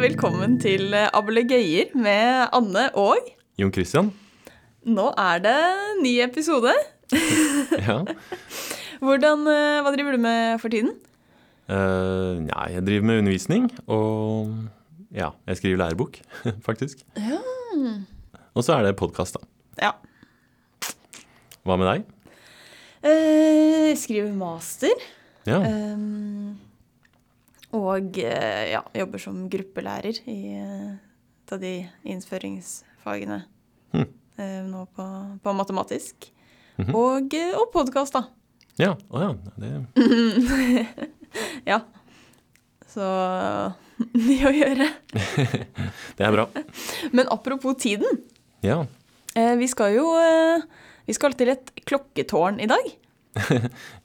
velkommen til Ablegøyer med Anne og Jon Christian? Nå er det ny episode. Ja. Hvordan, eh, Hva driver du med for tiden? Uh, ja, jeg driver med undervisning, og ja, jeg skriver lærebok, faktisk. Ja. Og så er det podkast, da. Ja. Hva med deg? Uh, skriver master. Ja. ehm, og eh, ja, jobber som gruppelærer i eh, et av de innføringsfagene Hm. eh, nå på, på matematisk. Mhm. Og, eh, og podkast, da. Ja, å ja. Det, Ja. Så mye å gjøre. det er bra. Men apropos tiden. Ja. Vi skal jo Vi skal til et klokketårn i dag.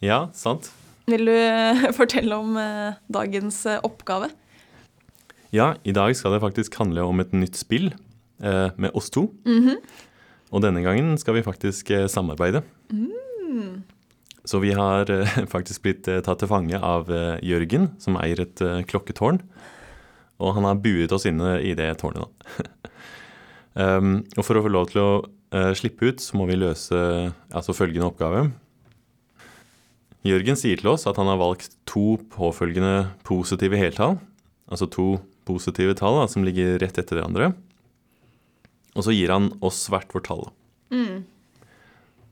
ja, sant. Vil du eh, fortelle om eh, dagens eh, oppgave? Ja, i dag skal det faktisk handle om et nytt spill eh, med oss to. Mhm. Og denne gangen skal vi faktisk eh, samarbeide. Mm. Så vi har eh, faktisk blitt tatt til fange av Jørgen, som eier et klokketårn. Og han har buet oss inne i det tårnet, um, og for å få lov til å slippe ut, så må vi løse altså følgende oppgave. Jørgen sier til oss at han har valgt to påfølgende positive heltall. Altså to positive tall da, som ligger rett etter hverandre. Og så gir han oss hvert vårt tall. Mm.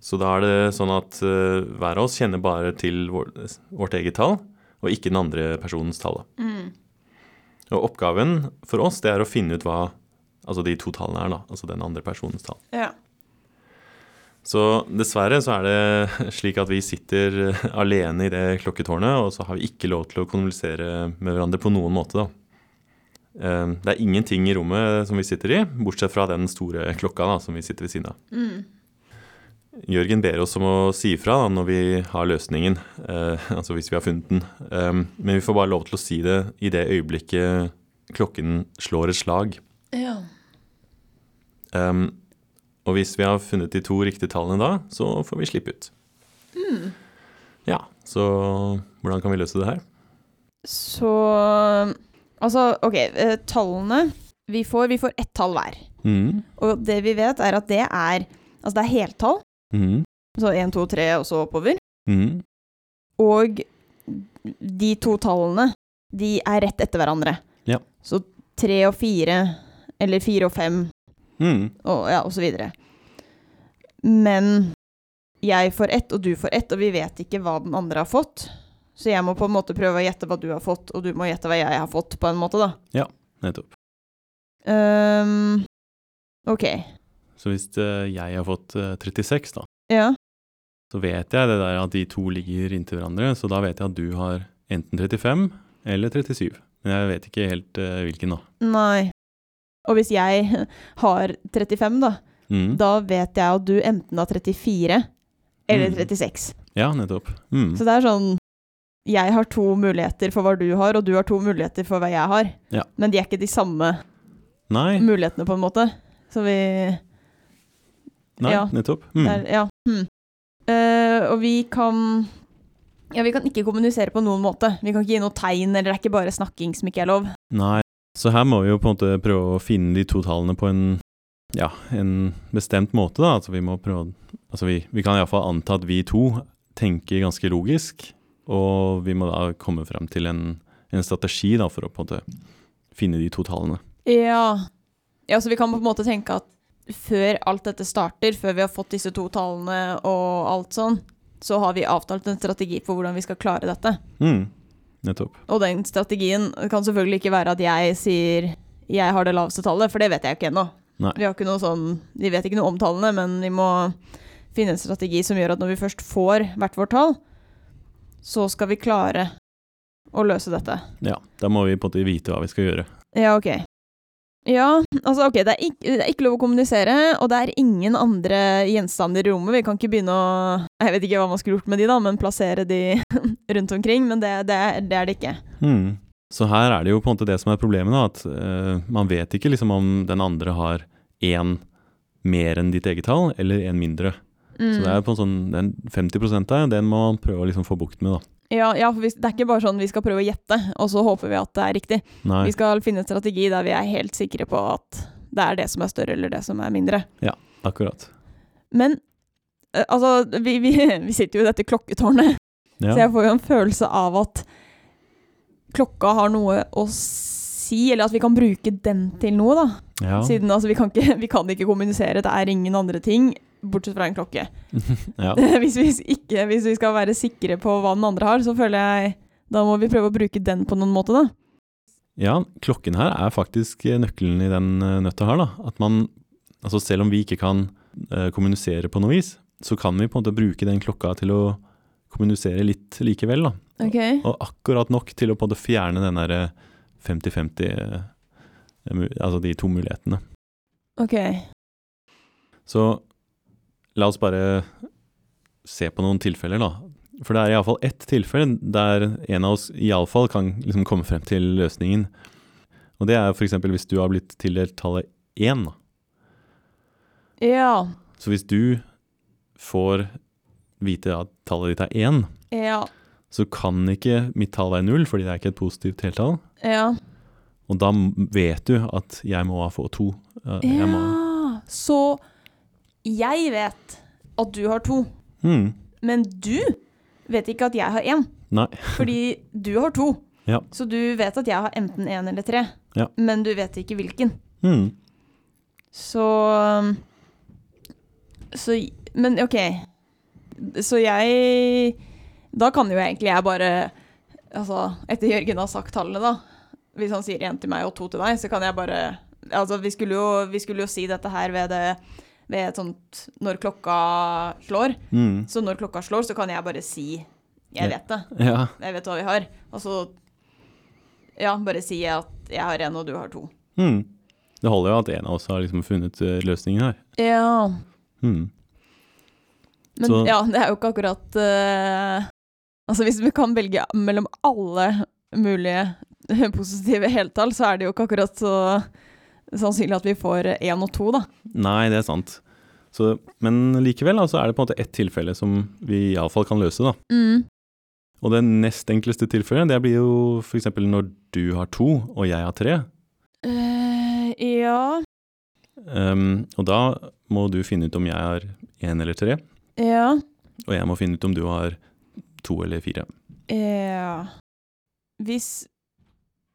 Så da er det sånn at uh, hver av oss kjenner bare til vår, vårt eget tall, og ikke den andre personens tall. Mm. Og oppgaven for oss det er å finne ut hva altså de to tallene er, da. Altså den andre personens tall. Ja. Så dessverre så er det slik at vi sitter alene i det klokketårnet, og så har vi ikke lov til å kommunisere med hverandre på noen måte, da. Eh, Det er ingenting i rommet som vi sitter i, bortsett fra den store klokka da, som vi sitter ved siden av. Mm. Jørgen ber oss om å si ifra da, når vi har løsningen, eh, altså hvis vi har funnet den. Um, men vi får bare lov til å si det i det øyeblikket klokken slår et slag. ja. Um, og hvis vi har funnet de to riktige tallene da, så får vi slippe ut. Ja, så hvordan kan vi løse det her? Så Altså, OK. eh, Tallene vi får, vi får ett tall hver. Mm. Og det vi vet, er at det er Altså, det er heltall. Mm. Så én, to, tre, og så oppover. Mm. Og de to tallene, de er rett etter hverandre. Ja. Så tre og fire, eller fire og fem, Mm. og ja, og så videre. Men jeg får ett, og du får ett, og vi vet ikke hva den andre har fått. Så jeg må på en måte prøve å gjette hva du har fått, og du må gjette hva jeg har fått, på en måte, da. Nettopp. Um, OK. Så hvis eh, jeg har fått eh, 36 da, Ja. så vet jeg det der at de to ligger inntil hverandre, så da vet jeg at du har enten 35 eller 37. Men jeg vet ikke helt eh, hvilken da. Nei. Og hvis jeg har 35, da, Mm. da vet jeg at du enten har 34 eller Mm. 36. Ja, nettopp. Mm. Så det er sånn Jeg har to muligheter for hva du har, og du har to muligheter for hva jeg har. Ja. Men de er ikke de samme Nei, mulighetene, på en måte. Så vi nei ja. nettopp. Mm. der, Ja. Hmm. Eh, og vi kan Ja, vi kan ikke kommunisere på noen måte. Vi kan ikke gi noe tegn, eller det er ikke bare snakking som ikke er lov. Nei, så her må vi jo på en måte prøve å finne de to tallene på en, ja, en bestemt måte, da. Altså vi må prøve Altså vi, vi kan iallfall anta at vi to tenker ganske logisk, og vi må da komme frem til en, en strategi da for å på en måte finne de to tallene. Ja. ja, så vi kan på en måte tenke at før alt dette starter, før vi har fått disse to tallene og alt sånn, så har vi avtalt en strategi for hvordan vi skal klare dette. Mm. Nettopp. Og den strategien kan selvfølgelig ikke være at jeg sier jeg har det laveste tallet, for det vet jeg ikke ennå. Vi, har ikke noe sånn, vi vet ikke noe om tallene, men vi må finne en strategi som gjør at når vi først får hvert vårt tall, så skal vi klare å løse dette. Ja, da må vi på en måte vite hva vi skal gjøre. Ja, ok. Ja, altså ok, det er, ikke, det er ikke lov å kommunisere, og det er ingen andre gjenstander i rommet. Vi kan ikke begynne å Jeg vet ikke hva man skulle gjort med de, da, men plassere de rundt omkring. Men det, det, det er det ikke. Mm. Så her er det jo på en måte det som er problemet, da, at uh, man vet ikke liksom om den andre har én mer enn ditt eget tall, eller én mindre. Så det er på en sånn, den 50 der, den må man prøve å liksom få bukt med, da. Ja, ja for vi, det er ikke bare sånn vi skal prøve å gjette, og så håper vi at det er riktig. Nei. Vi skal finne en strategi der vi er helt sikre på at det er det som er større, eller det som er mindre. Ja, Akkurat. Men eh, altså, vi, vi, vi sitter jo i dette klokketårnet, Ja. så jeg får jo en følelse av at klokka har noe å si, eller at vi kan bruke den til noe, da. ja. Siden altså, vi, kan ikke, vi kan ikke kommunisere, det er ingen andre ting, bortsett fra en klokke. ja. hvis, vi ikke, hvis vi skal være sikre på hva den andre har, så føler jeg da må vi prøve å bruke den på noen måte, da. Ja, klokken her er faktisk nøkkelen i den eh, nøtta her, da. At man, altså selv om vi ikke kan eh, kommunisere på noe vis, så kan vi på en måte bruke den klokka til å kommunisere litt likevel, da. Okay. Og akkurat nok til å på en måte fjerne den derre 50-50 eh, Altså de to mulighetene. Ok. Så la oss bare se på noen tilfeller, da. For det er iallfall ett tilfelle der en av oss iallfall kan liksom komme frem til løsningen. Og det er f.eks. hvis du har blitt tildelt tallet én. Ja. Så hvis du får vite at tallet ditt er én, Ja. så kan ikke mitt tall være null, fordi det er ikke et positivt heltall. Ja. Og da vet du at jeg må få to. Jeg ja. må, Ja. Så jeg vet at du har to, mm. men du vet ikke at jeg har én. Nei. Fordi du har to. Ja. Så du vet at jeg har enten én eller tre, Ja. men du vet ikke hvilken. Mm. Så Så Men OK. Så jeg Da kan jo egentlig jeg bare Altså, etter Jørgen har sagt tallene, da Hvis han sier én til meg og to til deg, så kan jeg bare Altså, vi skulle jo, vi skulle jo si dette her ved det ved et sånt Når klokka slår. Mm. Så når klokka slår, så kan jeg bare si Jeg vet det. Ja. Jeg vet hva vi har. Og så Ja, bare si at jeg har én, og du har to. Mm. Det holder jo at en av oss har liksom funnet eh, løsningen her. Ja. Mm. Men Så- ja, det er jo ikke akkurat uh, Altså hvis vi kan velge mellom alle mulige positive heltall, så er det jo ikke akkurat så sannsynlig at vi får én og to, da. Nei, det er sant. Så, men likevel altså, er det på en måte ett tilfelle som vi iallfall kan løse. da. Mm. Og det nest enkleste tilfellet det blir jo f.eks. når du har to og jeg har tre. Uh, ja Um, og da må du finne ut om jeg har én eller tre, Ja. og jeg må finne ut om du har to eller fire. Ja Hvis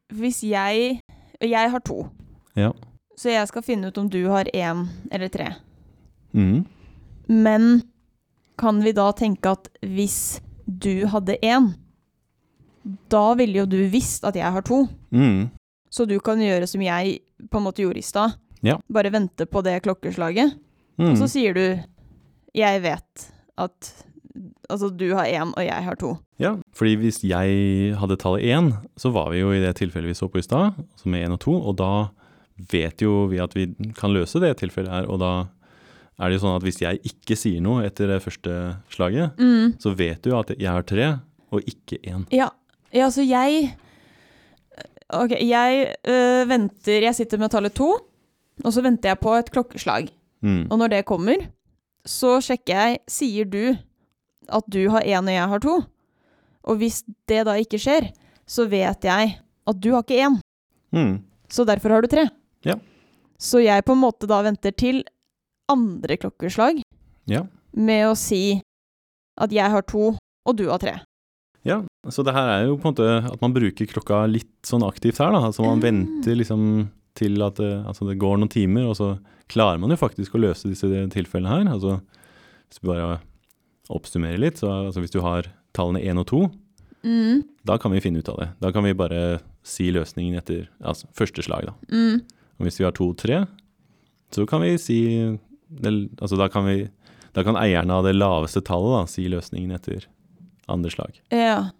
Hvis jeg Jeg har to. Ja. Så jeg skal finne ut om du har én eller tre. Mm. Men kan vi da tenke at hvis du hadde én, da ville jo du visst at jeg har to. Mm. Så du kan gjøre som jeg på en måte gjorde i stad. Ja. Bare vente på det klokkeslaget. Mm. Og så sier du 'jeg vet at Altså, du har én, og jeg har to'. Ja, fordi hvis jeg hadde tallet én, så var vi jo i det tilfellet vi så på i stad, altså med én og to, og da vet jo vi at vi kan løse det tilfellet her, og da er det jo sånn at hvis jeg ikke sier noe etter det første slaget, Mm. så vet du jo at jeg har tre, og ikke én. Ja, ja så jeg Ok, jeg øh, venter Jeg sitter med tallet to, og så venter jeg på et klokkeslag. Mm. Og når det kommer, så sjekker jeg Sier du at du har én og jeg har to? Og hvis det da ikke skjer, så vet jeg at du har ikke én, Mm. så derfor har du tre. Ja. Så jeg på en måte da venter til andre klokkeslag Ja. med å si at jeg har to, og du har tre. ja, så det her er jo på en måte at man bruker klokka litt sånn aktivt her, da. Altså man mm. venter liksom til at det, altså det går noen timer, og så klarer man jo faktisk å løse disse tilfellene her. Altså hvis vi bare oppsummerer litt, så altså hvis du har tallene én og to, Mm. da kan vi finne ut av det. Da kan vi bare si løsningen etter altså, første slag, da. Mm. Og hvis vi har to og tre, så kan vi si Altså da kan vi Da kan eierne av det laveste tallet da, si løsningen etter andre slag. Ja.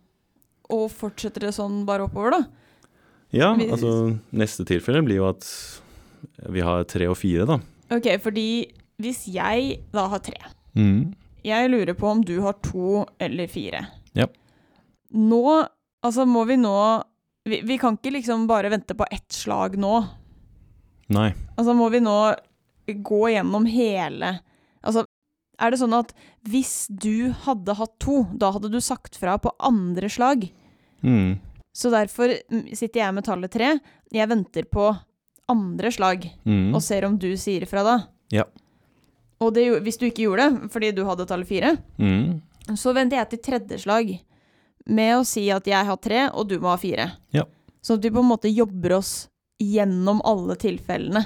Og fortsetter det sånn bare oppover, da? Ja, altså neste tilfelle blir jo at vi har tre og fire, da. Ok, fordi hvis jeg da har tre Mm. Jeg lurer på om du har to eller fire. Ja. Nå Altså, må vi nå vi, vi kan ikke liksom bare vente på ett slag nå. Nei. Altså, må vi nå gå gjennom hele Altså, er det sånn at hvis du hadde hatt to, da hadde du sagt fra på andre slag. Mm. Så derfor sitter jeg med tallet tre. Jeg venter på andre slag Mm. og ser om du sier fra da. Ja. Og det, hvis du ikke gjorde det, fordi du hadde tallet fire, Mm. så venter jeg til tredje slag med å si at jeg har tre, og du må ha fire. Ja. Sånn at vi på en måte jobber oss gjennom alle tilfellene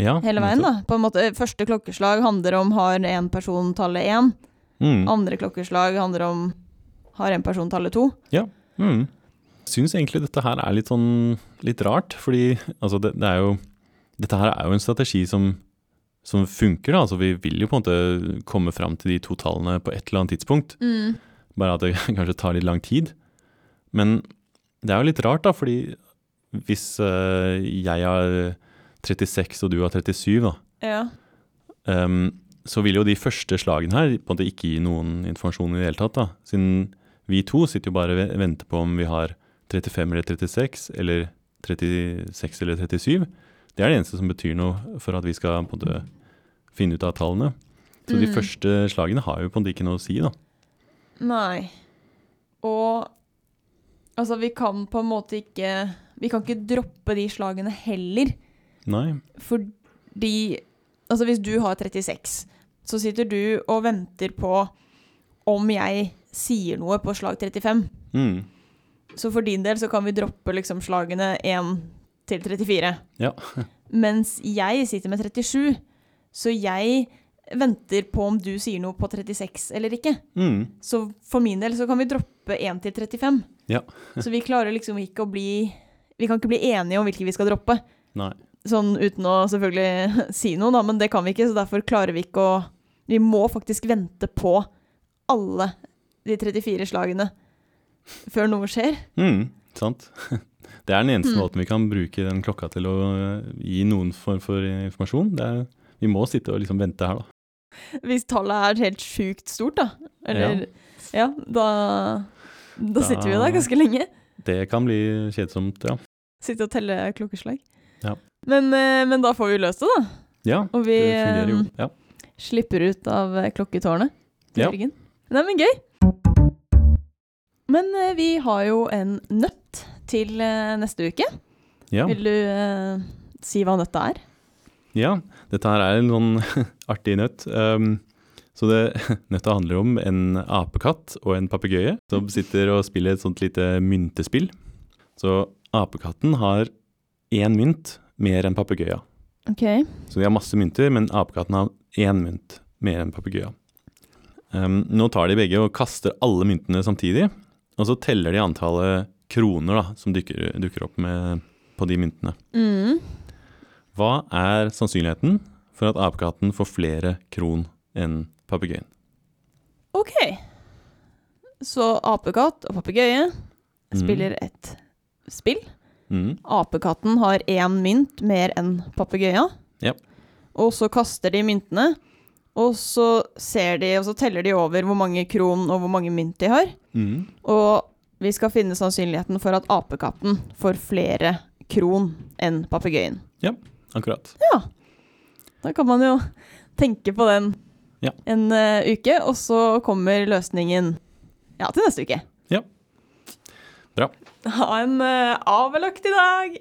Ja, hele veien. da. På en måte, Første klokkeslag handler om har en person tallet én. Mm. Andre klokkeslag handler om har en person tallet to. Mm. Syns egentlig dette her er litt sånn litt rart, fordi altså det, det er jo Dette her er jo en strategi som, som funker, da. Altså vi vil jo på en måte komme fram til de to tallene på et eller annet tidspunkt. Bare at det kanskje tar litt lang tid. Men det er jo litt rart, da, fordi hvis eh, jeg har 36 og du har 37, da, Ja. Ehm, så vil jo de første slagene her på en måte ikke gi noen informasjon i det hele tatt. da. Siden vi to sitter jo bare og ve- venter på om vi har 35 eller 36, eller 36 eller 37. Det er det eneste som betyr noe for at vi skal på en måte finne ut av tallene. Så de Mm. første slagene har jo på en måte ikke noe å si, da. Nei. Og altså, vi kan på en måte ikke Vi kan ikke droppe de slagene heller. Nei. Fordi Altså, hvis du har 36, så sitter du og venter på om jeg sier noe på slag 35. Mm. Så for din del så kan vi droppe liksom slagene 1 til 34. Ja. Mens jeg sitter med 37, så jeg venter på om du sier noe på 36 eller ikke. Mm. Så for min del så kan vi droppe 1 til 35. Ja. så vi klarer liksom ikke å bli Vi kan ikke bli enige om hvilke vi skal droppe. Nei. Sånn uten å selvfølgelig si noe, da, men det kan vi ikke, så derfor klarer vi ikke å Vi må faktisk vente på alle de 34 slagene før noe skjer. Mm. Sant. Det er den eneste Mm. måten vi kan bruke den klokka til å eh, gi noen form for informasjon. Det er, vi må sitte og liksom vente her, da. Hvis tallet er helt sjukt stort, da. Eller Ja, da Da sitter vi jo der Da- ganske lenge. Det kan bli kjedsomt, ja. Sitte og telle klokkeslag. Ja. Men, eh, men da får vi løst det, da. Ja, Og vi det fungerer jo. eh, Ja. slipper ut av eh, klokketårnet til Ja. Jørgen. Nei, men gøy. Men eh, vi har jo en nøtt til eh, neste uke. Ja. Vil du eh, si hva nøtta er? Ja, dette her er en sånn artig nøtt. Um, så det, nøtta handler om en apekatt og en papegøye som sitter og spiller et sånt lite myntespill. Så apekatten har én mynt mer enn papegøya. Ok. Så de har masse mynter, men apekatten har én mynt mer enn papegøya. Um, nå tar de begge og kaster alle myntene samtidig, og så teller de antallet kroner da, som dukker, dukker opp med, på de myntene. Mm. Hva er sannsynligheten for at apekatten får flere kron enn papegøyen? Ok. Så apekatt og papegøye Mm. spiller et spill. Mm. Apekatten har én mynt mer enn papegøya. Ja. Og så kaster de myntene, og så ser de, og så teller de over hvor mange kron og hvor mange mynt de har. Mm. Og vi skal finne sannsynligheten for at apekatten får flere kron enn papegøyen. Akkurat. Ja. Da kan man jo tenke på den Ja. en uh, uke, og så kommer løsningen ja, til neste uke. Ja. Bra. Ha en uh, avlagt i dag!